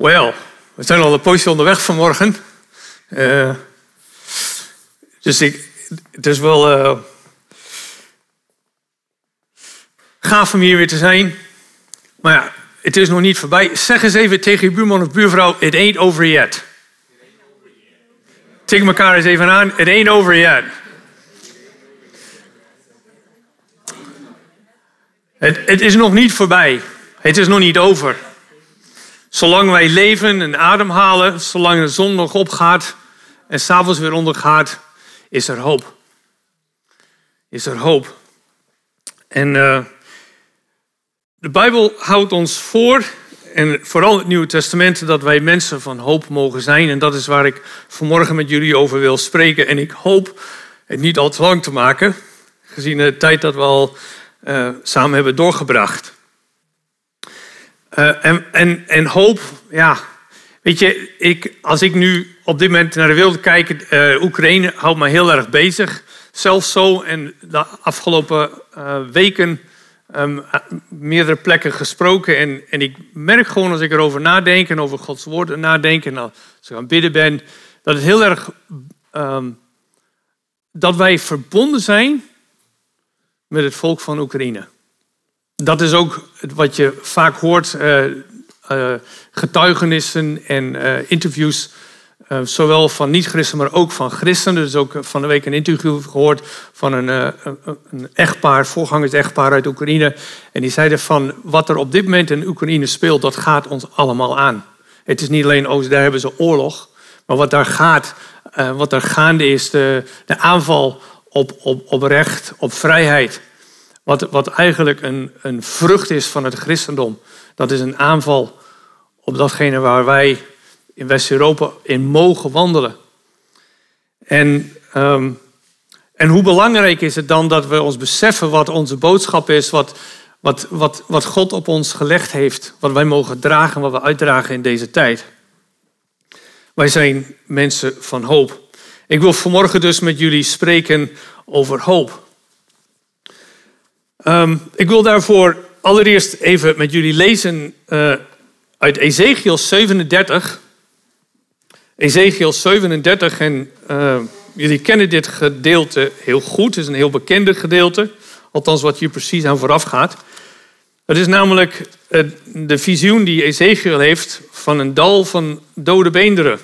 Wel, we zijn al een poosje onderweg vanmorgen. Uh, dus ik, het is wel uh, gaaf om hier weer te zijn. Maar ja, het is nog niet voorbij. Zeg eens even tegen je buurman of buurvrouw: It ain't over yet. Tik elkaar eens even aan: It ain't over yet. Het, het is nog niet voorbij. Het is nog niet over. Zolang wij leven en ademhalen, zolang de zon nog opgaat en s'avonds weer ondergaat, is er hoop. Is er hoop. En uh, de Bijbel houdt ons voor, en vooral het Nieuwe Testament, dat wij mensen van hoop mogen zijn. En dat is waar ik vanmorgen met jullie over wil spreken. En ik hoop het niet al te lang te maken, gezien de tijd dat we al uh, samen hebben doorgebracht. Uh, en, en, en hoop, ja, weet je, ik, als ik nu op dit moment naar de wereld kijk, uh, Oekraïne houdt me heel erg bezig. Zelfs zo, en de afgelopen uh, weken um, meerdere plekken gesproken. En, en ik merk gewoon als ik erover nadenk en over Gods woorden nadenk en als ik aan het bidden ben, dat het heel erg, um, dat wij verbonden zijn met het volk van Oekraïne. Dat is ook wat je vaak hoort, uh, uh, getuigenissen en uh, interviews, zowel van niet-christenen, maar ook van christenen. Dus ook van de week een interview gehoord van een, een, echtpaar, voorgangers echtpaar uit Oekraïne. En die zeiden van, wat er op dit moment in Oekraïne speelt, dat gaat ons allemaal aan. Het is niet alleen, oh, daar hebben ze oorlog, maar wat daar gaat, wat daar gaande is, de, de aanval op, op, op recht, op vrijheid. Wat, wat eigenlijk een, een vrucht is van het christendom. Dat is een aanval op datgene waar wij in West-Europa in mogen wandelen. En, um, en hoe belangrijk is het dan dat we ons beseffen wat onze boodschap is, wat, wat, wat, wat God op ons gelegd heeft, wat wij mogen dragen, wat we uitdragen in deze tijd. Wij zijn mensen van hoop. Ik wil vanmorgen dus met jullie spreken over hoop. Um, ik wil daarvoor allereerst even met jullie lezen uh, uit Ezekiel 37. Ezekiel 37 en uh, jullie kennen dit gedeelte heel goed. Het is een heel bekende gedeelte, althans wat hier precies aan vooraf gaat. Het is namelijk uh, de visioen die Ezekiel heeft van een dal van dode beenderen.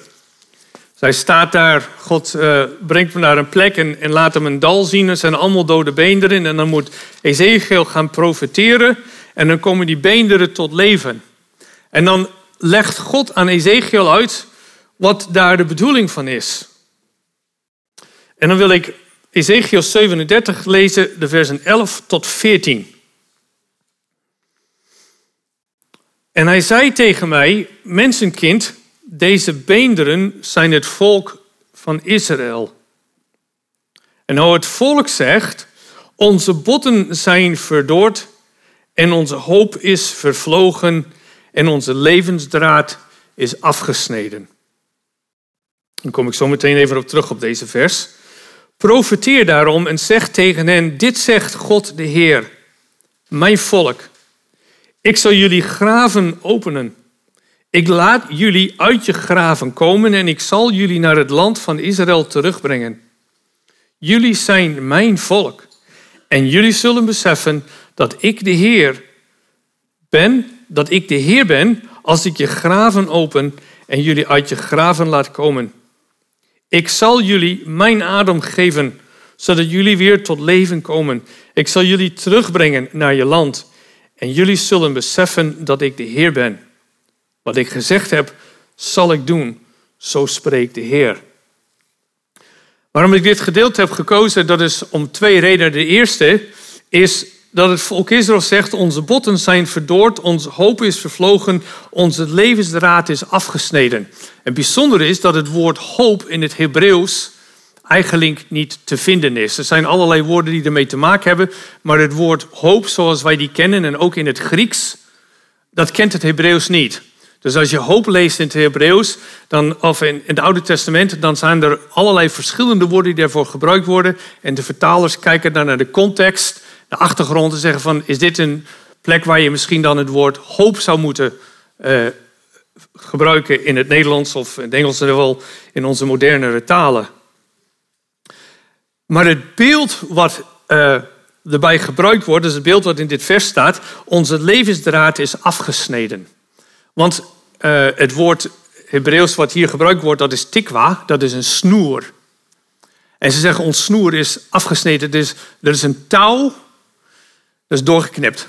Zij staat daar, God uh, brengt me naar een plek en, en, laat hem een dal zien. Er zijn allemaal dode beenderen en dan moet Ezekiel gaan profeteren en dan komen die beenderen tot leven. En dan legt God aan Ezekiel uit wat daar de bedoeling van is. En dan wil ik Ezekiel 37 lezen, de versen 11 tot 14. En hij zei tegen mij, mensenkind, deze beenderen zijn het volk van Israël. En nou het volk zegt, onze botten zijn verdoord en onze hoop is vervlogen en onze levensdraad is afgesneden. Dan kom ik zo meteen even op terug op deze vers. Profeteer daarom en zeg tegen hen, dit zegt God de Heer, mijn volk. Ik zal jullie graven openen ik laat jullie uit je graven komen en ik zal jullie naar het land van Israël terugbrengen. Jullie zijn mijn volk en jullie zullen beseffen dat ik de Heer ben, dat ik de Heer ben als ik je graven open en jullie uit je graven laat komen. Ik zal jullie mijn adem geven, zodat jullie weer tot leven komen. Ik zal jullie terugbrengen naar je land en jullie zullen beseffen dat ik de Heer ben. Wat ik gezegd heb, zal ik doen. Zo spreekt de Heer. Waarom ik dit gedeelte heb gekozen, dat is om twee redenen. De eerste is dat het volk Israël zegt, onze botten zijn verdoord, onze hoop is vervlogen, onze levensdraad is afgesneden. En bijzonder is dat het woord hoop in het Hebreeuws eigenlijk niet te vinden is. Er zijn allerlei woorden die ermee te maken hebben, maar het woord hoop zoals wij die kennen en ook in het Grieks, dat kent het Hebreeuws niet. Dus als je hoop leest in het Hebreeuws, dan, of in, in het Oude Testament, dan zijn er allerlei verschillende woorden die daarvoor gebruikt worden. En de vertalers kijken dan naar de context, de achtergrond en zeggen van, is dit een plek waar je misschien dan het woord hoop zou moeten uh, gebruiken in het Nederlands of in het Engels wel in onze modernere talen. Maar het beeld wat uh, erbij gebruikt wordt, is het beeld wat in dit vers staat, onze levensdraad is afgesneden. Want uh, het woord Hebreeuws wat hier gebruikt wordt, dat is tikwa, dat is een snoer. En ze zeggen ons snoer is afgesneden, dus er is een touw, dat is doorgeknipt.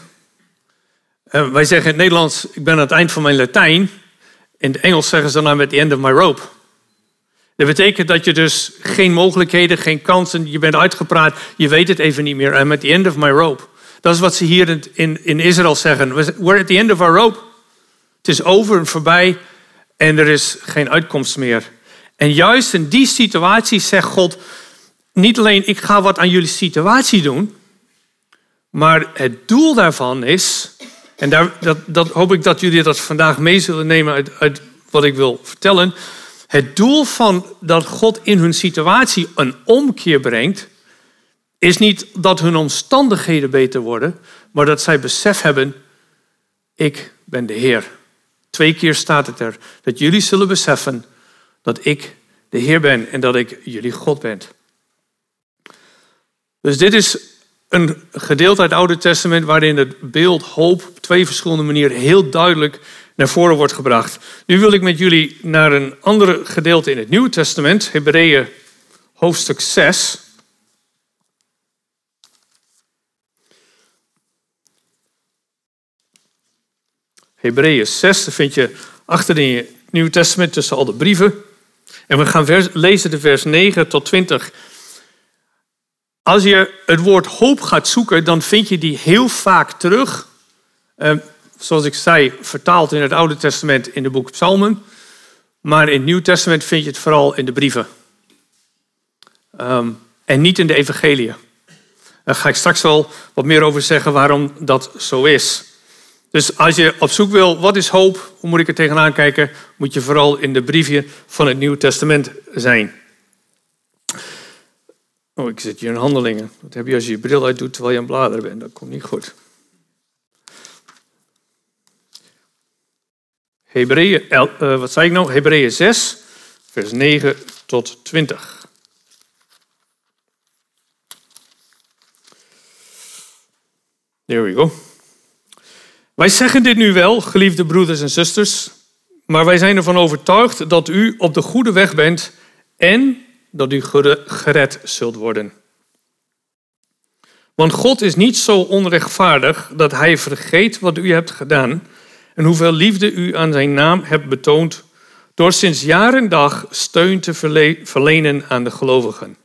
Uh, wij zeggen in het Nederlands, ik ben aan het eind van mijn Latijn. In het Engels zeggen ze dan, I'm at the end of my rope. Dat betekent dat je dus geen mogelijkheden, geen kansen, je bent uitgepraat, je weet het even niet meer. I'm at the end of my rope. Dat is wat ze hier in, in Israël zeggen. We're at the end of our rope. Het is over en voorbij en er is geen uitkomst meer. En juist in die situatie zegt God niet alleen ik ga wat aan jullie situatie doen, maar het doel daarvan is, en daar, dat, dat hoop ik dat jullie dat vandaag mee zullen nemen uit, uit wat ik wil vertellen. Het doel van dat God in hun situatie een omkeer brengt, is niet dat hun omstandigheden beter worden, maar dat zij besef hebben, ik ben de Heer. Twee keer staat het er, dat jullie zullen beseffen dat ik de Heer ben en dat ik jullie God ben. Dus dit is een gedeelte uit het Oude Testament waarin het beeld hoop op twee verschillende manieren heel duidelijk naar voren wordt gebracht. Nu wil ik met jullie naar een andere gedeelte in het Nieuwe Testament, Hebreeën hoofdstuk 6. Hebreeën 6, dat vind je achter in je Nieuwe Testament tussen al de brieven. En we gaan lezen de vers 9 tot 20. Als je het woord hoop gaat zoeken, dan vind je die heel vaak terug. Uh, zoals ik zei, vertaald in het Oude Testament in de boek Psalmen. Maar in het Nieuw Testament vind je het vooral in de brieven. Um, en niet in de evangeliën. Daar ga ik straks wel wat meer over zeggen waarom dat zo is. Dus als je op zoek wil, wat is hoop? Hoe moet ik er tegenaan kijken? Moet je vooral in de briefje van het Nieuwe Testament zijn. Oh, ik zit hier in handelingen. Wat heb je als je je bril uit doet terwijl je aan bladeren bent? Dat komt niet goed. Hebreeën, uh, wat zei ik nou? Hebreeën 6, vers 9 tot 20. There we go. Wij zeggen dit nu wel, geliefde broeders en zusters, maar wij zijn ervan overtuigd dat u op de goede weg bent en dat u gered zult worden. Want God is niet zo onrechtvaardig dat Hij vergeet wat u hebt gedaan en hoeveel liefde u aan Zijn naam hebt betoond door sinds jaar en dag steun te verlenen aan de gelovigen.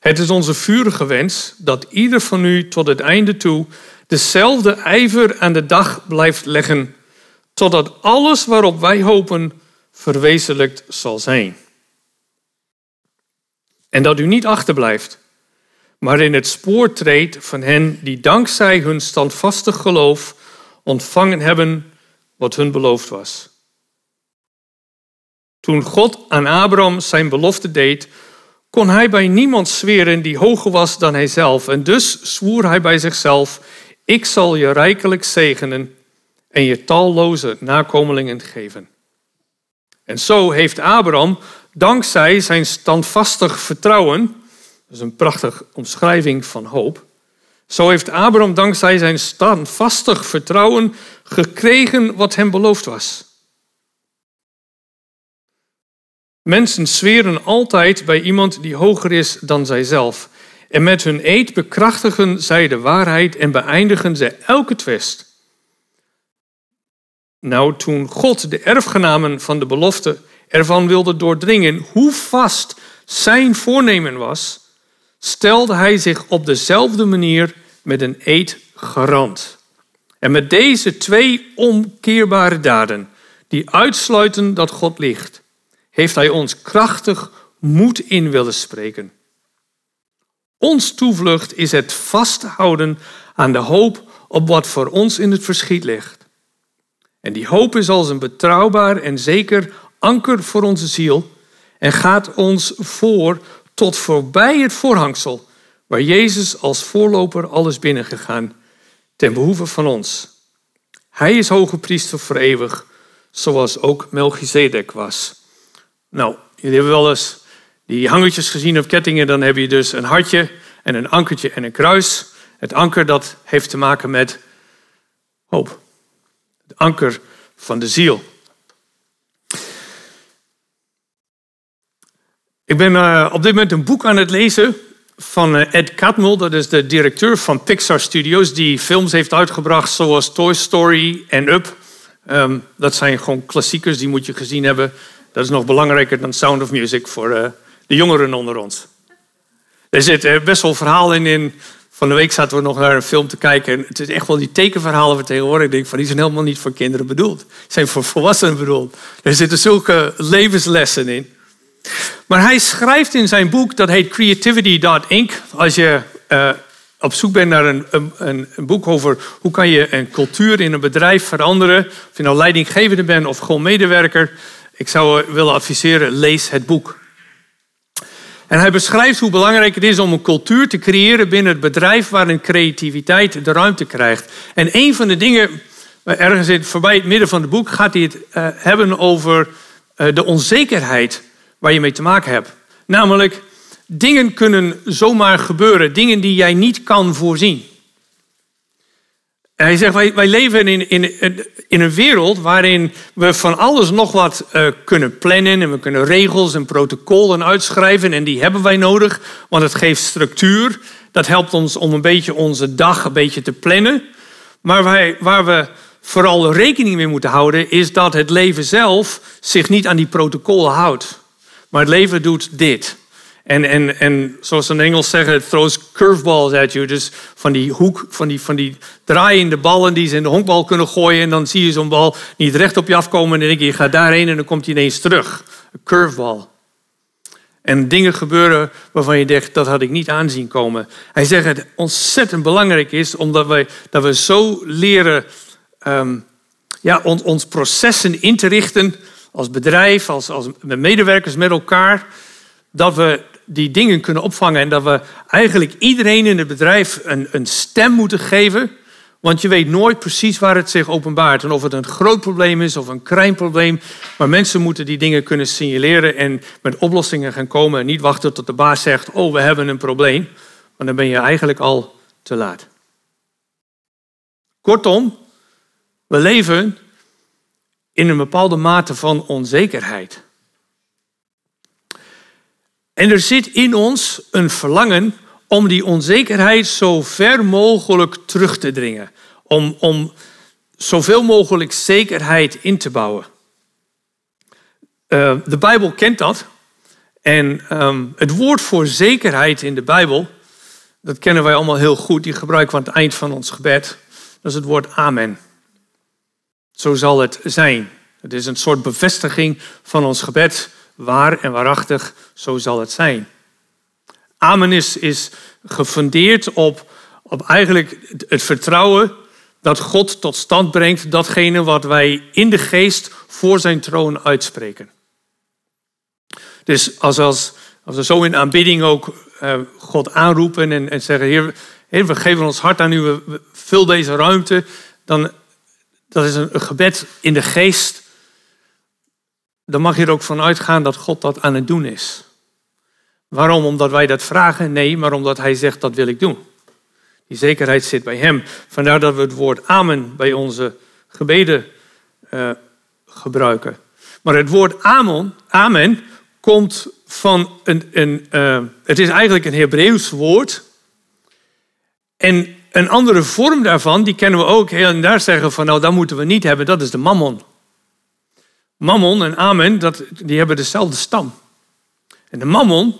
Het is onze vurige wens dat ieder van u tot het einde toe dezelfde ijver aan de dag blijft leggen, totdat alles waarop wij hopen verwezenlijkt zal zijn. En dat u niet achterblijft, maar in het spoor treedt van hen die dankzij hun standvastig geloof ontvangen hebben wat hun beloofd was. Toen God aan Abraham zijn belofte deed, kon hij bij niemand zweren die hoger was dan hijzelf. En dus zwoer hij bij zichzelf: Ik zal je rijkelijk zegenen en je talloze nakomelingen geven. En zo heeft Abraham, dankzij zijn standvastig vertrouwen, dat is een prachtige omschrijving van hoop, zo heeft Abraham dankzij zijn standvastig vertrouwen gekregen wat hem beloofd was. Mensen zweren altijd bij iemand die hoger is dan zijzelf. En met hun eed bekrachtigen zij de waarheid en beëindigen ze elke twist. Nou, toen God de erfgenamen van de belofte ervan wilde doordringen hoe vast zijn voornemen was, stelde hij zich op dezelfde manier met een eed garant. En met deze twee omkeerbare daden, die uitsluiten dat God ligt, heeft hij ons krachtig moed in willen spreken. Ons toevlucht is het vasthouden aan de hoop op wat voor ons in het verschiet ligt. En die hoop is als een betrouwbaar en zeker anker voor onze ziel en gaat ons voor tot voorbij het voorhangsel waar Jezus als voorloper alles binnengegaan ten behoeve van ons. Hij is hoge priester voor eeuwig, zoals ook Melchizedek was. Nou, jullie hebben wel eens die hangertjes gezien op kettingen. Dan heb je dus een hartje en een ankertje en een kruis. Het anker dat heeft te maken met hoop. Het anker van de ziel. Ik ben uh, op dit moment een boek aan het lezen van uh, Ed Catmull. Dat is de directeur van Pixar Studios. Die films heeft uitgebracht zoals Toy Story en Up. Um, dat zijn gewoon klassiekers, die moet je gezien hebben. Dat is nog belangrijker dan Sound of Music voor uh, de jongeren onder ons. Er zit best wel verhaal in. Van de week zaten we nog naar een film te kijken. En het is echt wel die tekenverhalen van tegenwoordig. Ik denk van, die zijn helemaal niet voor kinderen bedoeld. Die zijn voor volwassenen bedoeld. Er zitten zulke levenslessen in. Maar hij schrijft in zijn boek, dat heet Creativity.inc. Als je uh, op zoek bent naar een, een, een, boek over hoe kan je een cultuur in een bedrijf veranderen. Of je nou leidinggevende bent of gewoon medewerker. Ik zou willen adviseren, lees het boek. En hij beschrijft hoe belangrijk het is om een cultuur te creëren binnen het bedrijf waarin creativiteit de ruimte krijgt. En een van de dingen, ergens in, voorbij het midden van het boek, gaat hij het uh, hebben over uh, de onzekerheid waar je mee te maken hebt. Namelijk, dingen kunnen zomaar gebeuren, dingen die jij niet kan voorzien. Hij zegt, wij, wij leven in, in, in een wereld waarin we van alles nog wat uh, kunnen plannen en we kunnen regels en protocollen uitschrijven en die hebben wij nodig, want het geeft structuur. Dat helpt ons om een beetje onze dag een beetje te plannen. Maar wij, waar we vooral rekening mee moeten houden, is dat het leven zelf zich niet aan die protocollen houdt. Maar het leven doet dit. En, en, en zoals ze in Engels zeggen, het throws curveballs at you. Dus van die hoek, van die, van die draaiende ballen die ze in de honkbal kunnen gooien. En dan zie je zo'n bal niet recht op je afkomen. En dan denk je, je gaat daarheen en dan komt hij ineens terug. Een curveball. En dingen gebeuren waarvan je denkt, dat had ik niet aanzien komen. Hij zegt het ontzettend belangrijk is, omdat wij, dat we zo leren um, ja, on, ons processen in te richten als bedrijf, als, als medewerkers met elkaar, dat we die dingen kunnen opvangen en dat we eigenlijk iedereen in het bedrijf een, een stem moeten geven. Want je weet nooit precies waar het zich openbaart. En of het een groot probleem is of een klein probleem. Maar mensen moeten die dingen kunnen signaleren en met oplossingen gaan komen. En niet wachten tot de baas zegt, oh we hebben een probleem. Want dan ben je eigenlijk al te laat. Kortom, we leven in een bepaalde mate van onzekerheid. En er zit in ons een verlangen om die onzekerheid zo ver mogelijk terug te dringen. Om, om zoveel mogelijk zekerheid in te bouwen. Uh, de Bijbel kent dat. En um, het woord voor zekerheid in de Bijbel, dat kennen wij allemaal heel goed. Die gebruiken we aan het eind van ons gebed. Dat is het woord amen. Zo zal het zijn. Het is een soort bevestiging van ons gebed. Waar en waarachtig, zo zal het zijn. Amen is, gefundeerd op, op eigenlijk het vertrouwen dat God tot stand brengt datgene wat wij in de geest voor zijn troon uitspreken. Dus als, als, als we zo in aanbidding ook uh, God aanroepen en, en zeggen, Heer, Heer, we geven ons hart aan u, we, vul deze ruimte, dan dat is een gebed in de geest. Dan mag je er ook van uitgaan dat God dat aan het doen is. Waarom? Omdat wij dat vragen? Nee, maar omdat Hij zegt dat wil ik doen. Die zekerheid zit bij Hem. Vandaar dat we het woord amen bij onze gebeden uh, gebruiken. Maar het woord amen, amen komt van een. een uh, het is eigenlijk een Hebreeuws woord. En een andere vorm daarvan, die kennen we ook heel en daar zeggen van nou, dat moeten we niet hebben, dat is de mammon. Mammon en amen, dat, die hebben dezelfde stam. En de mammon,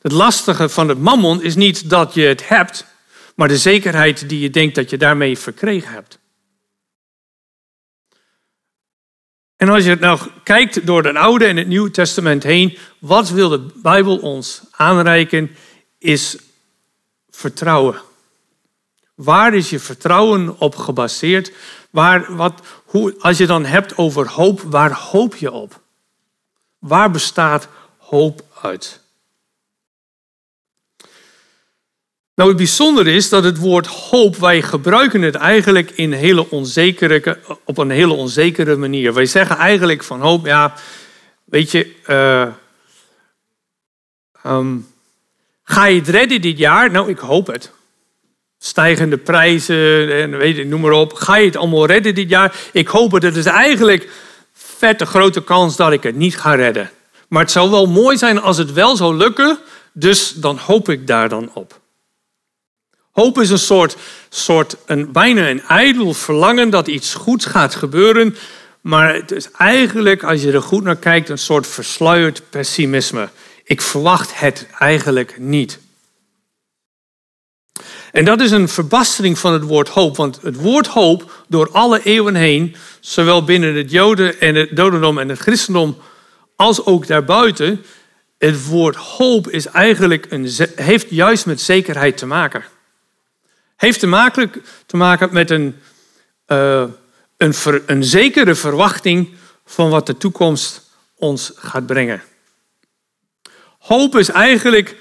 het lastige van het mammon is niet dat je het hebt, maar de zekerheid die je denkt dat je daarmee verkregen hebt. En als je het nou kijkt door het Oude en het Nieuwe Testament heen, wat wil de Bijbel ons aanreiken, is vertrouwen. Waar is je vertrouwen op gebaseerd? Waar, wat, hoe, als je dan hebt over hoop, waar hoop je op? Waar bestaat hoop uit? Nou, het bijzondere is dat het woord hoop, wij gebruiken het eigenlijk in hele onzekere, op een hele onzekere manier. Wij zeggen eigenlijk van hoop, ja, weet je, uh, um, ga je het redden dit jaar? Nou, ik hoop het. Stijgende prijzen en weet je, noem maar op. Ga je het allemaal redden dit jaar? Ik hoop het. Het is eigenlijk vette grote kans dat ik het niet ga redden. Maar het zou wel mooi zijn als het wel zou lukken, dus dan hoop ik daar dan op. Hoop is een soort, soort een, bijna een ijdel verlangen dat iets goeds gaat gebeuren. Maar het is eigenlijk, als je er goed naar kijkt, een soort versluierd pessimisme. Ik verwacht het eigenlijk niet. En dat is een verbastering van het woord hoop. Want het woord hoop door alle eeuwen heen, zowel binnen het Joden en het Dodendom en het Christendom, als ook daarbuiten, het woord hoop is eigenlijk een, heeft juist met zekerheid te maken. Heeft te maken, te maken met een, uh, een, een zekere verwachting van wat de toekomst ons gaat brengen. Hoop is eigenlijk,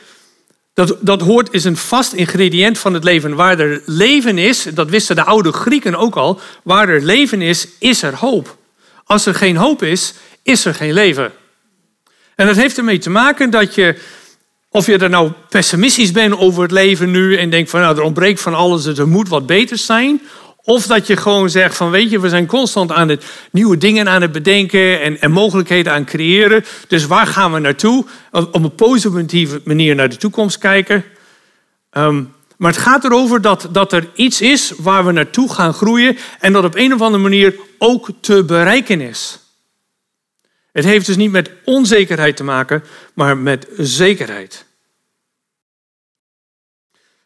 dat, dat hoort, is een vast ingrediënt van het leven. Waar er leven is, dat wisten de oude Grieken ook al, waar er leven is, is er hoop. Als er geen hoop is, is er geen leven. En dat heeft ermee te maken dat je, of je er nou pessimistisch bent over het leven nu en denkt van nou, er ontbreekt van alles, dus er moet wat beter zijn. Of dat je gewoon zegt van weet je, we zijn constant aan het nieuwe dingen aan het bedenken en, en mogelijkheden aan creëren. Dus waar gaan we naartoe? Op een positieve manier naar de toekomst kijken. Ehm, maar het gaat erover dat, dat er iets is waar we naartoe gaan groeien en dat op een of andere manier ook te bereiken is. Het heeft dus niet met onzekerheid te maken, maar met zekerheid.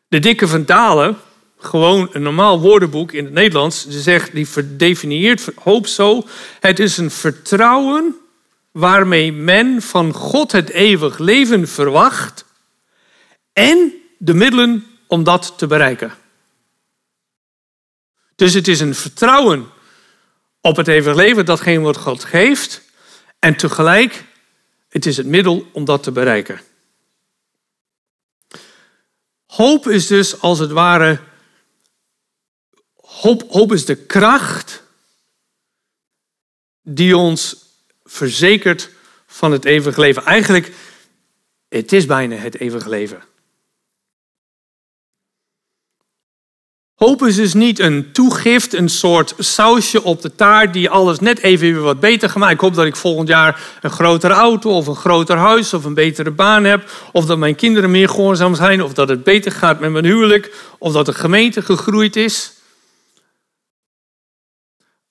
De dikke van gewoon een normaal woordenboek in het Nederlands, zegt, die verdefinieert hoop zo. Het is een vertrouwen waarmee men van God het eeuwig leven verwacht en de middelen om dat te bereiken. Dus het is een vertrouwen op het eeuwig leven, datgene wat God geeft, en tegelijk, het is het middel om dat te bereiken. Hoop is dus als het ware, hoop, hoop is de kracht die ons verzekert van het eeuwige leven. Eigenlijk, het is bijna het eeuwige leven. Hoop is dus niet een toegift, een soort sausje op de taart die alles net even weer wat beter gemaakt. Ik hoop dat ik volgend jaar een grotere auto of een groter huis of een betere baan heb. Of dat mijn kinderen meer gehoorzaam zijn. Of dat het beter gaat met mijn huwelijk. Of dat de gemeente gegroeid is.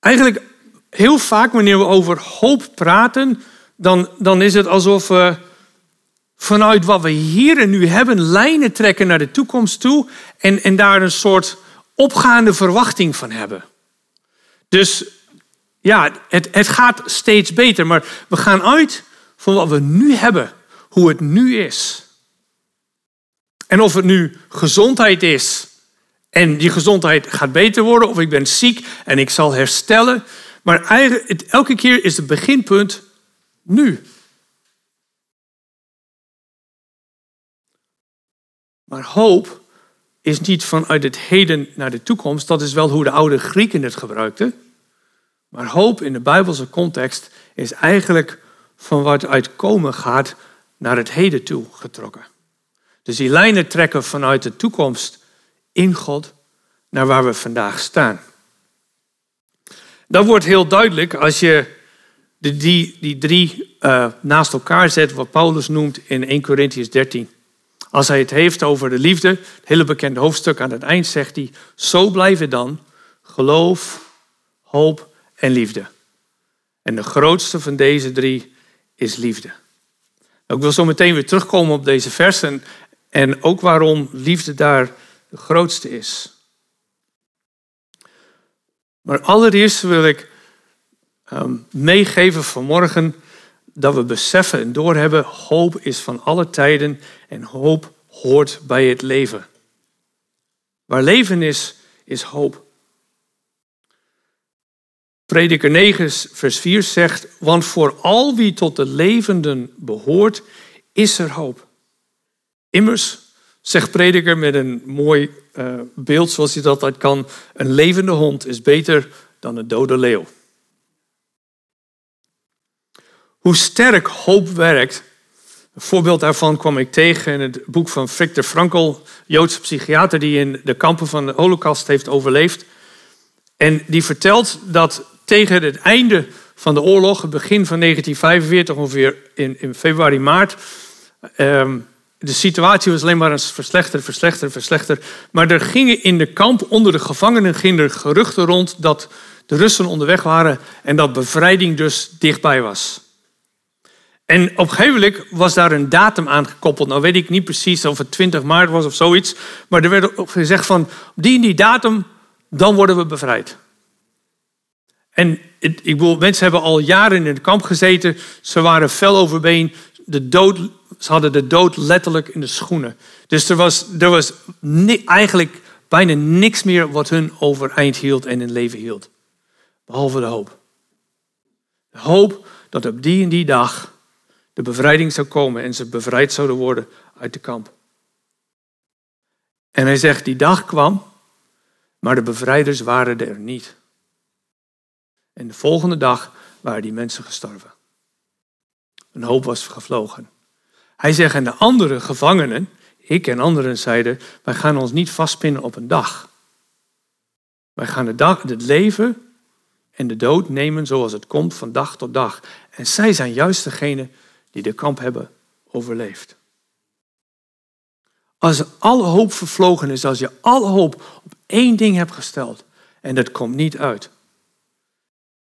Eigenlijk heel vaak wanneer we over hoop praten, dan, dan is het alsof we vanuit wat we hier en nu hebben lijnen trekken naar de toekomst toe. En, en daar een soort opgaande verwachting van hebben. Dus ja, het, het gaat steeds beter, maar we gaan uit van wat we nu hebben, hoe het nu is. En of het nu gezondheid is en die gezondheid gaat beter worden, of ik ben ziek en ik zal herstellen. Maar eigenlijk, elke keer is het beginpunt nu. Maar hoop is niet vanuit het heden naar de toekomst. Dat is wel hoe de oude Grieken het gebruikten. Maar hoop in de Bijbelse context is eigenlijk van wat uit komen gaat naar het heden toe getrokken. Dus die lijnen trekken vanuit de toekomst in God naar waar we vandaag staan. Dat wordt heel duidelijk als je die, die drie uh, naast elkaar zet, wat Paulus noemt in 1 Corinthians 13. Als hij het heeft over de liefde, het hele bekende hoofdstuk aan het eind zegt hij, zo blijven dan geloof, hoop en liefde. En de grootste van deze drie is liefde. Ik wil zo meteen weer terugkomen op deze versen en ook waarom liefde daar de grootste is. Maar allereerst wil ik um, meegeven vanmorgen dat we beseffen en doorhebben, hoop is van alle tijden en hoop hoort bij het leven. Waar leven is, is hoop. Prediker 9, vers 4 zegt, want voor al wie tot de levenden behoort, is er hoop. Immers, Zegt prediker met een mooi uh, beeld zoals hij dat altijd kan. Een levende hond is beter dan een dode leeuw. Hoe sterk hoop werkt. Een voorbeeld daarvan kwam ik tegen in het boek van Viktor Frankl, Joodse psychiater die in de kampen van de Holocaust heeft overleefd. En die vertelt dat tegen het einde van de oorlog, het begin van 1945, ongeveer in, in februari, maart, ehm, de situatie was alleen maar een verslechter, verslechter, verslechter. Maar er gingen in de kamp onder de gevangenen gingen er geruchten rond dat de Russen onderweg waren en dat bevrijding dus dichtbij was. En op een gegeven moment was daar een datum aan gekoppeld. Nou weet ik niet precies of het 20 maart was of zoiets. Maar er werd gezegd van, op die en die datum, dan worden we bevrijd. En ik bedoel, mensen hebben al jaren in het kamp gezeten. Ze waren fel overbeen. De dood, ze hadden de dood letterlijk in de schoenen. Dus er was, er was eigenlijk bijna niks meer wat hun overeind hield en in leven hield. Behalve de hoop. De hoop dat op die en die dag de bevrijding zou komen en ze bevrijd zouden worden uit de kamp. En hij zegt, die dag kwam, maar de bevrijders waren er niet. En de volgende dag waren die mensen gestorven. Een hoop was gevlogen. Hij zegt, en de andere gevangenen, ik en anderen zeiden, wij gaan ons niet vastpinnen op een dag. Wij gaan de dag, het leven en de dood nemen zoals het komt van dag tot dag. En zij zijn juist degene die de kamp hebben overleefd. Als alle hoop vervlogen is, als je alle hoop op één ding hebt gesteld en dat komt niet uit,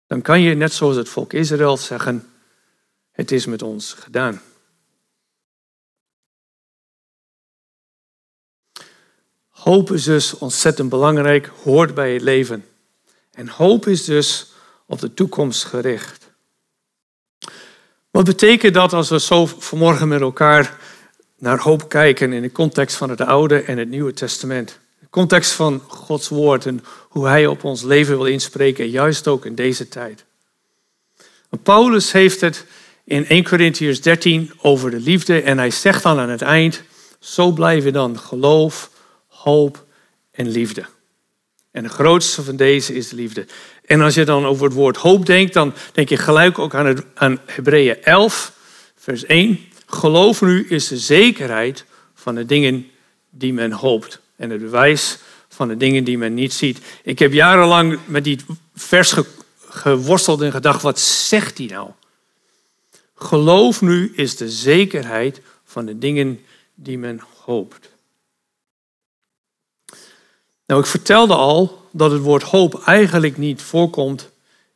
dan kan je net zoals het volk Israël zeggen, het is met ons gedaan. Hoop is dus ontzettend belangrijk, hoort bij het leven. En hoop is dus op de toekomst gericht. Wat betekent dat als we zo vanmorgen met elkaar naar hoop kijken in de context van het Oude en het Nieuwe Testament? De context van Gods woord en hoe Hij op ons leven wil inspreken, juist ook in deze tijd. Paulus heeft het in 1 Corinthians 13 over de liefde en hij zegt dan aan het eind, zo blijven dan geloof, hoop en liefde. En de grootste van deze is de liefde. En als je dan over het woord hoop denkt, dan denk je gelijk ook aan, het, aan Hebreeën 11, vers 1. Geloof nu is de zekerheid van de dingen die men hoopt. En het bewijs van de dingen die men niet ziet. Ik heb jarenlang met die vers geworsteld en gedacht, wat zegt hij nou? Geloof nu is de zekerheid van de dingen die men hoopt. Nou, ik vertelde al dat het woord hoop eigenlijk niet voorkomt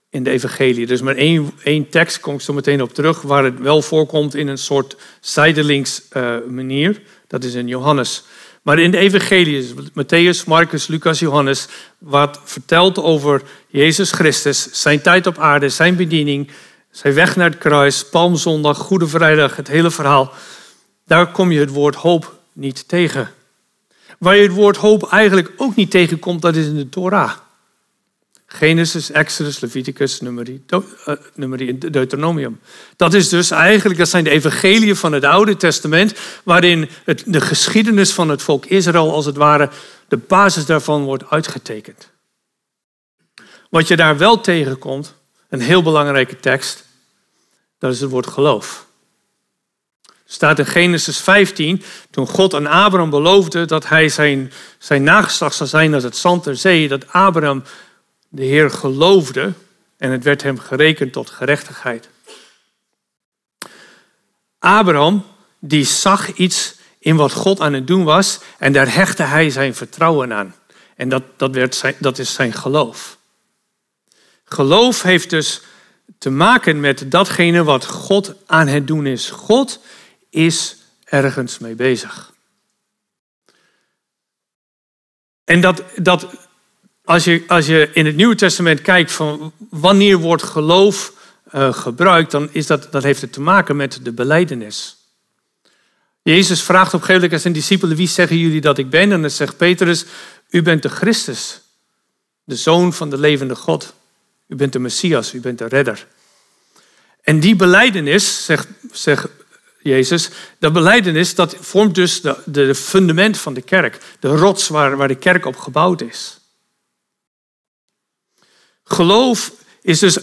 in de evangelie. Dus maar één, één tekst, kom ik zo meteen op terug, waar het wel voorkomt in een soort zijdelings uh, manier. Dat is in Johannes. Maar in de evangelie, Matthäus, Marcus, Lucas, Johannes, wat vertelt over Jezus Christus, zijn tijd op aarde, zijn bediening, zijn weg naar het kruis, Palmzondag, Goede Vrijdag, het hele verhaal. Daar kom je het woord hoop niet tegen. Waar je het woord hoop eigenlijk ook niet tegenkomt, dat is in de Torah. Genesis, Exodus, Leviticus, Numeri, uh, Deuteronomium. Dat is dus eigenlijk, dat zijn de evangeliën van het Oude Testament, waarin het, de geschiedenis van het volk Israël als het ware, de basis daarvan wordt uitgetekend. Wat je daar wel tegenkomt, een heel belangrijke tekst, dat is het woord geloof staat in Genesis 15, toen God aan Abraham beloofde dat hij zijn, zijn nageslacht zou zijn als het zand ter zee, dat Abraham de Heer geloofde en het werd hem gerekend tot gerechtigheid. Abraham, die zag iets in wat God aan het doen was en daar hechtte hij zijn vertrouwen aan. En dat, dat, werd zijn, dat is zijn geloof. Geloof heeft dus te maken met datgene wat God aan het doen is. God is ergens mee bezig. En dat, dat als, je, als je in het Nieuwe Testament kijkt van wanneer wordt geloof uh, gebruikt, dan is dat, dat heeft het te maken met de beleidenis. Jezus vraagt op een gegeven moment aan zijn discipelen, wie zeggen jullie dat ik ben? En dan zegt Petrus, u bent de Christus, de Zoon van de levende God. U bent de Messias, u bent de redder. En die beleidenis, zegt, Jezus. Dat beleidenis dat vormt dus de fundament van de kerk. De rots waar, waar de kerk op gebouwd is. Geloof is dus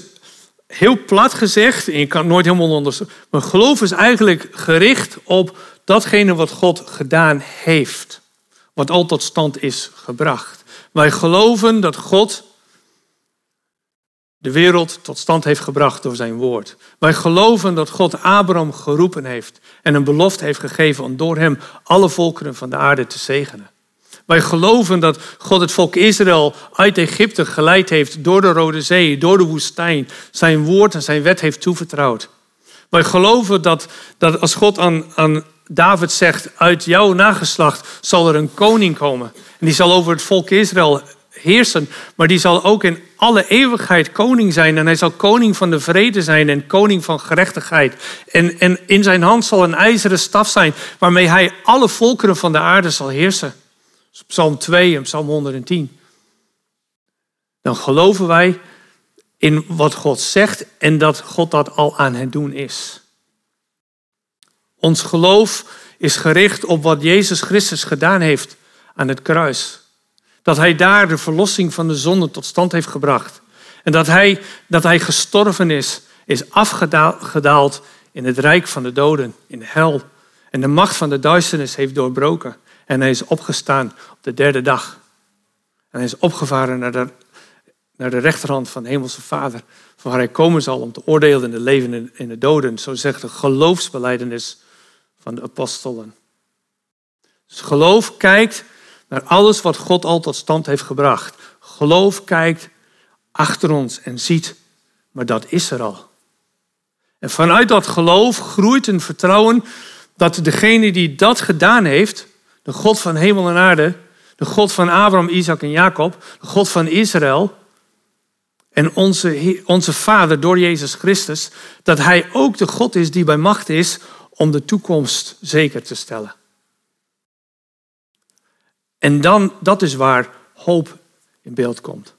heel plat gezegd, en je kan het nooit helemaal onderzoeken, maar geloof is eigenlijk gericht op datgene wat God gedaan heeft. Wat al tot stand is gebracht. Wij geloven dat God de wereld tot stand heeft gebracht door zijn woord. Wij geloven dat God Abraham geroepen heeft en een belofte heeft gegeven om door hem alle volkeren van de aarde te zegenen. Wij geloven dat God het volk Israël uit Egypte geleid heeft door de Rode Zee, door de woestijn, zijn woord en zijn wet heeft toevertrouwd. Wij geloven dat, dat als God aan, aan David zegt, uit jouw nageslacht zal er een koning komen. En die zal over het volk Israël heersen, maar die zal ook in alle eeuwigheid koning zijn. En hij zal koning van de vrede zijn en koning van gerechtigheid. En, en in zijn hand zal een ijzeren staf zijn waarmee hij alle volkeren van de aarde zal heersen. Psalm 2 en Psalm 110. Dan geloven wij in wat God zegt en dat God dat al aan het doen is. Ons geloof is gericht op wat Jezus Christus gedaan heeft aan het kruis. Dat hij daar de verlossing van de zonde tot stand heeft gebracht. En dat hij, dat hij gestorven is, is afgedaald in het rijk van de doden, in de hel. En de macht van de duisternis heeft doorbroken. En hij is opgestaan op de derde dag. En hij is opgevaren naar de, naar de rechterhand van de Hemelse Vader. Van waar hij komen zal om te oordelen in de leven en de doden. Zo zegt de geloofsbeleidenis van de apostelen. Dus geloof kijkt naar alles wat God al tot stand heeft gebracht. Geloof kijkt achter ons en ziet, maar dat is er al. En vanuit dat geloof groeit een vertrouwen dat degene die dat gedaan heeft, de God van hemel en aarde, de God van Abraham, Isaac en Jacob, de God van Israël en onze, onze Vader door Jezus Christus, dat Hij ook de God is die bij macht is om de toekomst zeker te stellen. En dan, dat is waar hoop in beeld komt.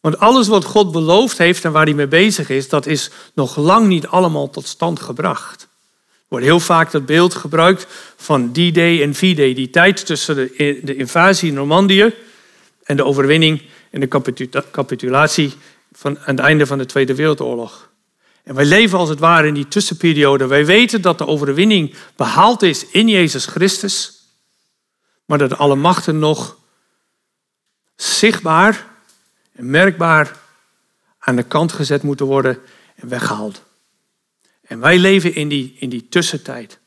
Want alles wat God beloofd heeft en waar hij mee bezig is, dat is nog lang niet allemaal tot stand gebracht. Er wordt heel vaak dat beeld gebruikt van D-Day en V-Day, die tijd tussen de, invasie in Normandië en de overwinning en de capitulatie van, aan het einde van de Tweede Wereldoorlog. En wij leven als het ware in die tussenperiode. Wij weten dat de overwinning behaald is in Jezus Christus maar dat alle machten nog zichtbaar en merkbaar aan de kant gezet moeten worden en weggehaald. En wij leven in die, in die tussentijd,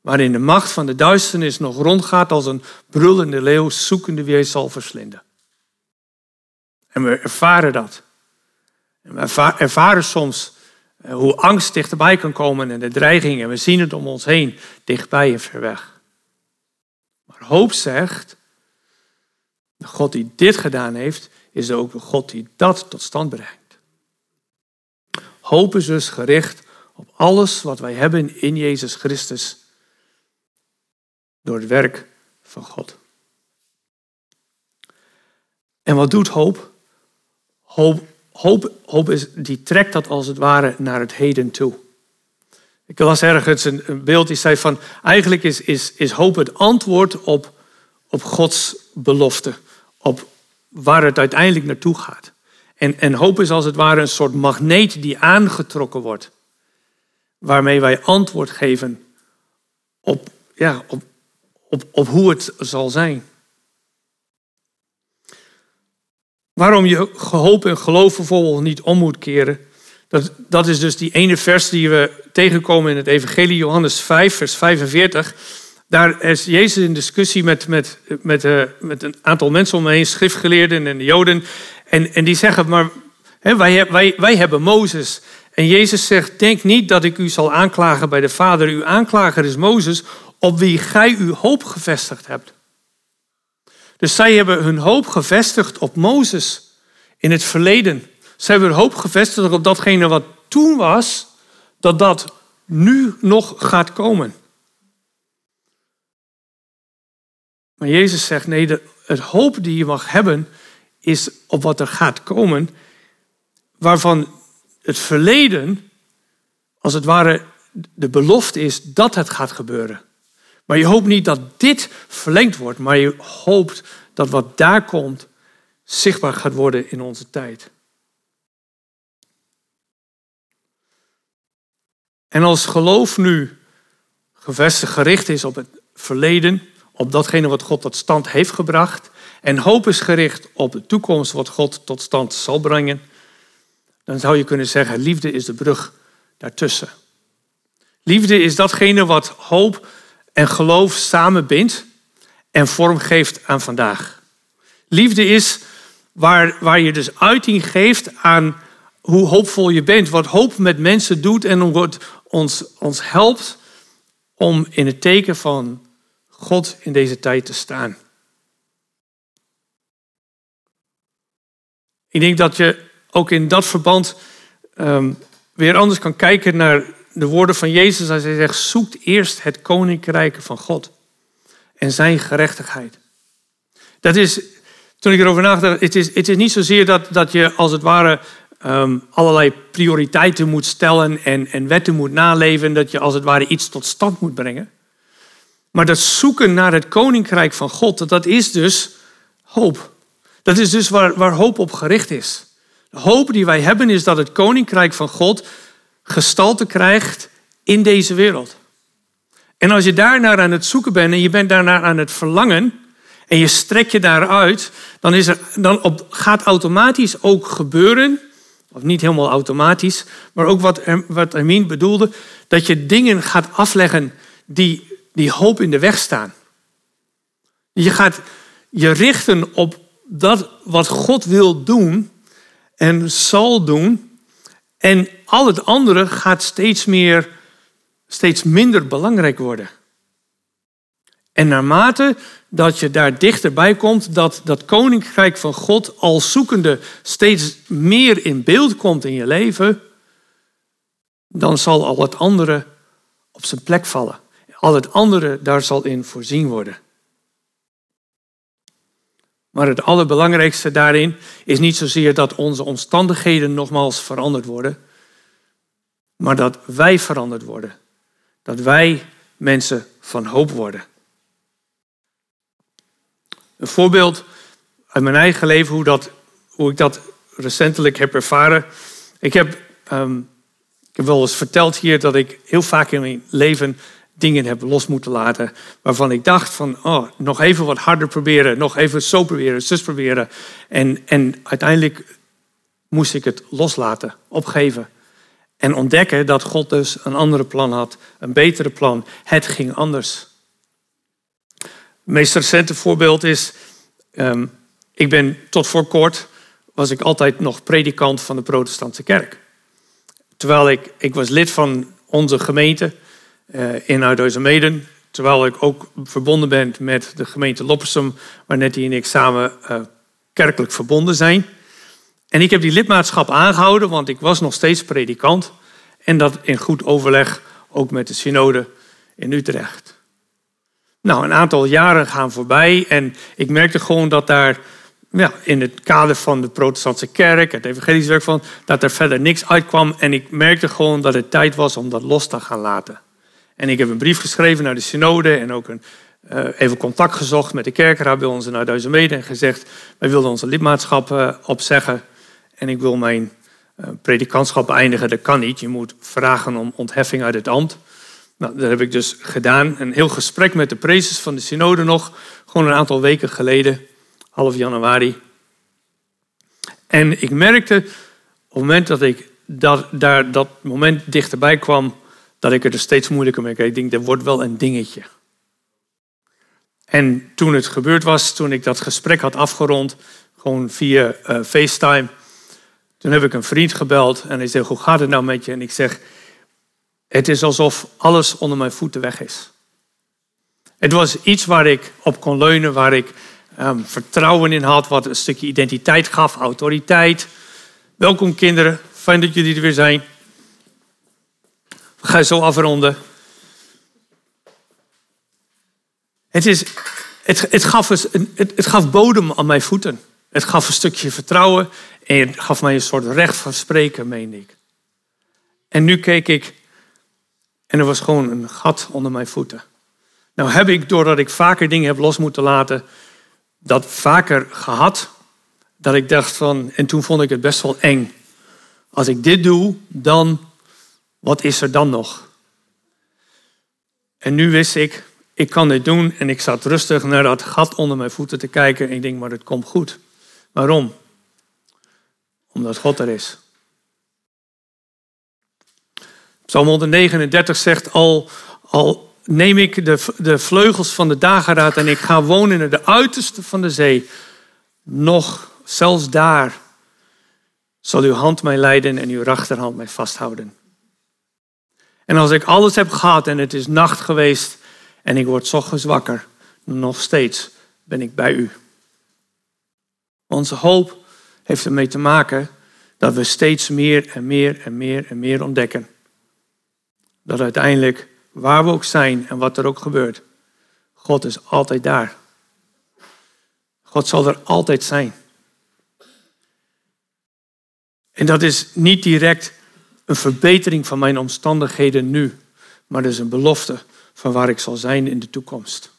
waarin de macht van de duisternis nog rondgaat als een brullende leeuw zoekende wie hij zal verslinden. En we ervaren dat. En we ervaren soms eh, hoe angst dichterbij kan komen en de dreiging. En we zien het om ons heen, dichtbij en ver weg hoop zegt, de God die dit gedaan heeft, is ook de God die dat tot stand brengt. Hoop is dus gericht op alles wat wij hebben in Jezus Christus door het werk van God. En wat doet hoop? Hoop, hoop, hoop is, die trekt dat als het ware naar het heden toe. Ik las ergens een, beeld die zei van eigenlijk is, is, is hoop het antwoord op, op Gods belofte, op waar het uiteindelijk naartoe gaat. En, en hoop is als het ware een soort magneet die aangetrokken wordt, waarmee wij antwoord geven op, ja, op, op, op hoe het zal zijn. Waarom je hoop en geloof vervolgens niet om moet keren, dat, dat is dus die ene vers die we tegenkomen in het Evangelie, Johannes 5, vers 45. Daar is Jezus in discussie met, met, met, uh, met een aantal mensen om me heen, schriftgeleerden en de Joden. En, en die zeggen, maar hè, wij, wij, wij hebben Mozes. En Jezus zegt, denk niet dat ik u zal aanklagen bij de Vader. Uw aanklager is Mozes, op wie gij uw hoop gevestigd hebt. Dus zij hebben hun hoop gevestigd op Mozes in het verleden. Zij hebben hoop gevestigd op datgene wat toen was, dat dat nu nog gaat komen. Maar Jezus zegt, nee, de, het hoop die je mag hebben is op wat er gaat komen, waarvan het verleden als het ware de belofte is dat het gaat gebeuren. Maar je hoopt niet dat dit verlengd wordt, maar je hoopt dat wat daar komt zichtbaar gaat worden in onze tijd. En als geloof nu gevestigd gericht is op het verleden, op datgene wat God tot stand heeft gebracht, en hoop is gericht op de toekomst wat God tot stand zal brengen, dan zou je kunnen zeggen, liefde is de brug daartussen. Liefde is datgene wat hoop en geloof samenbindt en vorm geeft aan vandaag. Liefde is waar, waar je dus uiting geeft aan hoe hoopvol je bent, wat hoop met mensen doet en wat ons, ons helpt om in het teken van God in deze tijd te staan. Ik denk dat je ook in dat verband um, weer anders kan kijken naar de woorden van Jezus als hij zegt, zoekt eerst het koninkrijk van God en zijn gerechtigheid. Dat is, toen ik erover nadacht, het is, het is niet zozeer dat, dat je als het ware um, allerlei prioriteiten moet stellen en, en wetten moet naleven, dat je als het ware iets tot stand moet brengen. Maar dat zoeken naar het koninkrijk van God, dat is dus hoop. Dat is dus waar, waar hoop op gericht is. De hoop die wij hebben is dat het koninkrijk van God gestalte krijgt in deze wereld. En als je daarnaar aan het zoeken bent en je bent daarnaar aan het verlangen en je strekt je daaruit, dan, is er, dan op, gaat automatisch ook gebeuren, of niet helemaal automatisch, maar ook wat, wat Hermine bedoelde, dat je dingen gaat afleggen die, die hoop in de weg staan. Je gaat je richten op dat wat God wil doen en zal doen. En al het andere gaat steeds meer, steeds minder belangrijk worden. En naarmate dat je daar dichterbij komt, dat dat koninkrijk van God als zoekende steeds meer in beeld komt in je leven, dan zal al het andere op zijn plek vallen. Al het andere daar zal in voorzien worden. Maar het allerbelangrijkste daarin is niet zozeer dat onze omstandigheden nogmaals veranderd worden, maar dat wij veranderd worden. Dat wij mensen van hoop worden. Een voorbeeld uit mijn eigen leven, hoe, dat, hoe ik dat recentelijk heb ervaren. Ik heb, um, ik heb wel eens verteld hier dat ik heel vaak in mijn leven dingen heb los moeten laten. Waarvan ik dacht van, oh, nog even wat harder proberen. Nog even zo proberen, zus proberen. En, en uiteindelijk moest ik het loslaten, opgeven. En ontdekken dat God dus een andere plan had. Een betere plan. Het ging anders. Het meest recente voorbeeld is, ehm, ik ben tot voor kort, was ik altijd nog predikant van de protestantse kerk. Terwijl ik, ik was lid van onze gemeente uh, in Uithuizen-Meden. Terwijl ik ook verbonden ben met de gemeente Loppersum, waar Nettie en ik samen uh, kerkelijk verbonden zijn. En ik heb die lidmaatschap aangehouden, want ik was nog steeds predikant. En dat in goed overleg ook met de synode in Utrecht. Nou, een aantal jaren gaan voorbij en ik merkte gewoon dat daar ja, in het kader van de protestantse kerk, het evangelisch werk van, dat er verder niks uitkwam. En ik merkte gewoon dat het tijd was om dat los te gaan laten. En ik heb een brief geschreven naar de synode en ook een, uh, even contact gezocht met de kerkraad bij ons in Mede en gezegd, wij willen onze lidmaatschap uh, opzeggen en ik wil mijn uh, predikantschap beëindigen. Dat kan niet, je moet vragen om ontheffing uit het ambt. Nou, dat heb ik dus gedaan. Een heel gesprek met de prezes van de synode nog, gewoon een aantal weken geleden, half januari. En ik merkte op het moment dat ik dat, daar, dat moment dichterbij kwam, dat ik er dus steeds moeilijker mee kreeg. Ik denk, dat wordt wel een dingetje. En toen het gebeurd was, toen ik dat gesprek had afgerond, gewoon via uh, FaceTime, toen heb ik een vriend gebeld en hij zei, hoe gaat het nou met je? En ik zeg, het is alsof alles onder mijn voeten weg is. Het was iets waar ik op kon leunen, waar ik um, vertrouwen in had, wat een stukje identiteit gaf, autoriteit. Welkom kinderen, fijn dat jullie er weer zijn. We gaan zo afronden. Het, is, het, het, gaf het, het gaf bodem aan mijn voeten. Het gaf een stukje vertrouwen en het gaf mij een soort recht van spreken, meende ik. En nu keek ik En er was gewoon een gat onder mijn voeten. Nou heb ik, doordat ik vaker dingen heb los moeten laten, dat vaker gehad. Dat ik dacht van, en toen vond ik het best wel eng. Als ik dit doe, dan, wat is er dan nog? En nu wist ik, ik kan dit doen en ik zat rustig naar dat gat onder mijn voeten te kijken en ik denk, maar het komt goed. Waarom? Omdat God er is. Psalm 139 zegt al, al neem ik de, de vleugels van de dageraad en ik ga wonen in de uiterste van de zee. Nog, zelfs daar, zal uw hand mij leiden en uw rechterhand mij vasthouden. En als ik alles heb gehad en het is nacht geweest en ik word ochtends wakker, nog steeds ben ik bij u. Onze hoop heeft ermee te maken dat we steeds meer en meer en meer en meer ontdekken. Dat uiteindelijk, waar we ook zijn en wat er ook gebeurt, God is altijd daar. God zal er altijd zijn. En dat is niet direct een verbetering van mijn omstandigheden nu, maar dat is een belofte van waar ik zal zijn in de toekomst.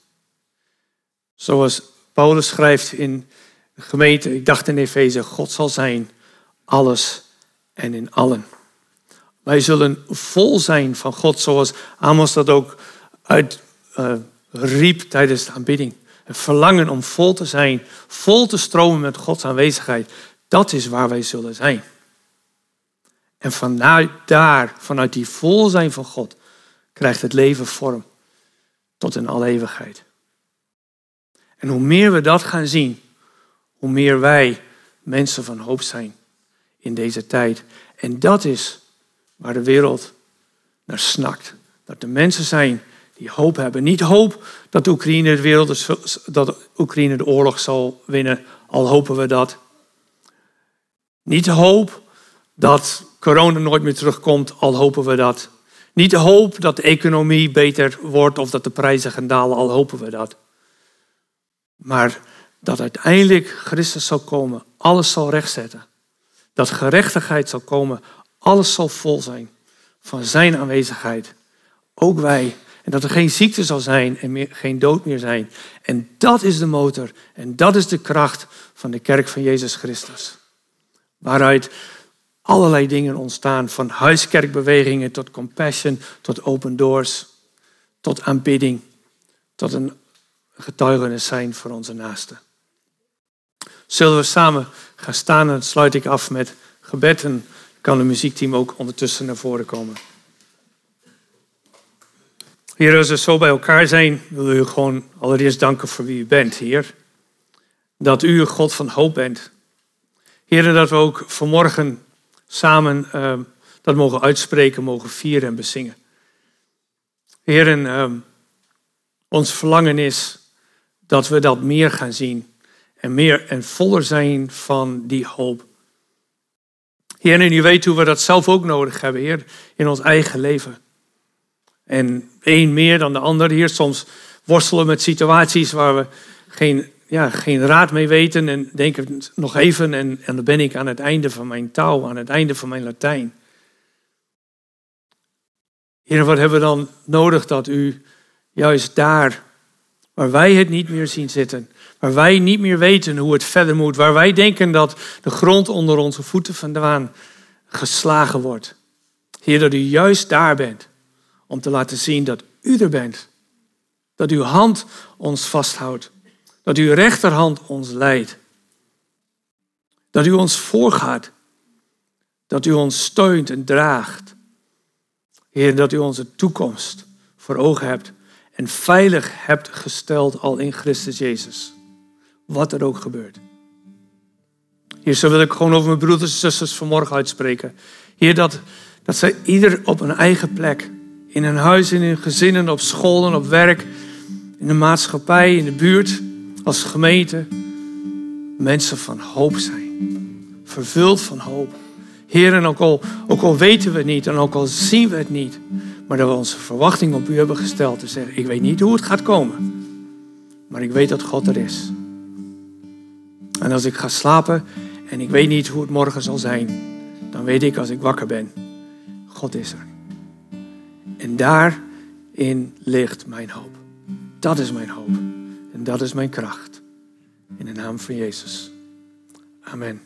Zoals Paulus schrijft in gemeente, ik dacht in Efeze, God zal zijn alles en in allen. Wij zullen vol zijn van God, zoals Amos dat ook uit uh, riep tijdens de aanbidding. Het verlangen om vol te zijn, vol te stromen met Gods aanwezigheid, dat is waar wij zullen zijn. En vanuit daar, vanuit die vol zijn van God, krijgt het leven vorm tot in alle eeuwigheid. En hoe meer we dat gaan zien, hoe meer wij mensen van hoop zijn in deze tijd. En dat is waar de wereld naar snakt. Dat er mensen zijn die hoop hebben. Niet hoop dat Oekraïne de, wereld, dat Oekraïne de oorlog zal winnen, al hopen we dat. Niet hoop dat corona nooit meer terugkomt, al hopen we dat. Niet hoop dat de economie beter wordt of dat de prijzen gaan dalen, al hopen we dat. Maar dat uiteindelijk Christus zal komen, alles zal rechtzetten. Dat gerechtigheid zal komen, alles zal vol zijn van zijn aanwezigheid. Ook wij. En dat er geen ziekte zal zijn en meer, geen dood meer zijn. En dat is de motor en dat is de kracht van de kerk van Jezus Christus. Waaruit allerlei dingen ontstaan, van huiskerkbewegingen tot compassion, tot open doors, tot aanbidding, tot een getuigenis zijn voor onze naasten. Zullen we samen gaan staan en sluit ik af met gebed en kan het muziekteam ook ondertussen naar voren komen. Heer, als we zo bij elkaar zijn, wil u gewoon allereerst danken voor wie u bent, Heer. Dat u een God van hoop bent. Heer, dat we ook vanmorgen samen uh, dat mogen uitspreken, mogen vieren en bezingen. Heer, uh, ons verlangen is dat we dat meer gaan zien en meer en voller zijn van die hoop. Heer, en u weet hoe we dat zelf ook nodig hebben, Heer, in ons eigen leven. En één meer dan de ander. Heer, soms worstelen met situaties waar we geen, ja, geen raad mee weten en denken nog even en, en dan ben ik aan het einde van mijn taal, aan het einde van mijn Latijn. Heer, wat hebben we dan nodig dat u juist daar, waar wij het niet meer zien zitten, Waar wij niet meer weten hoe het verder moet. Waar wij denken dat de grond onder onze voeten vandaan geslagen wordt. Heer, dat u juist daar bent. Om te laten zien dat u er bent. Dat uw hand ons vasthoudt. Dat uw rechterhand ons leidt. Dat u ons voorgaat. Dat u ons steunt en draagt. Heer, dat u onze toekomst voor ogen hebt en veilig hebt gesteld al in Christus Jezus wat er ook gebeurt. Heer, zo wil ik gewoon over mijn broeders en zusters vanmorgen uitspreken. Heer, dat, dat zij ieder op een eigen plek, in een huis, in hun gezinnen, op scholen, op werk, in de maatschappij, in de buurt, als gemeente, mensen van hoop zijn. Vervuld van hoop. Heer, en ook al, ook al weten we het niet en ook al zien we het niet, maar dat we onze verwachting op u hebben gesteld. Te zeggen, ik weet niet hoe het gaat komen, maar ik weet dat God er is. En als ik ga slapen en ik weet niet hoe het morgen zal zijn, dan weet ik als ik wakker ben, God is er. En daarin ligt mijn hoop. Dat is mijn hoop. En dat is mijn kracht. In de naam van Jezus. Amen.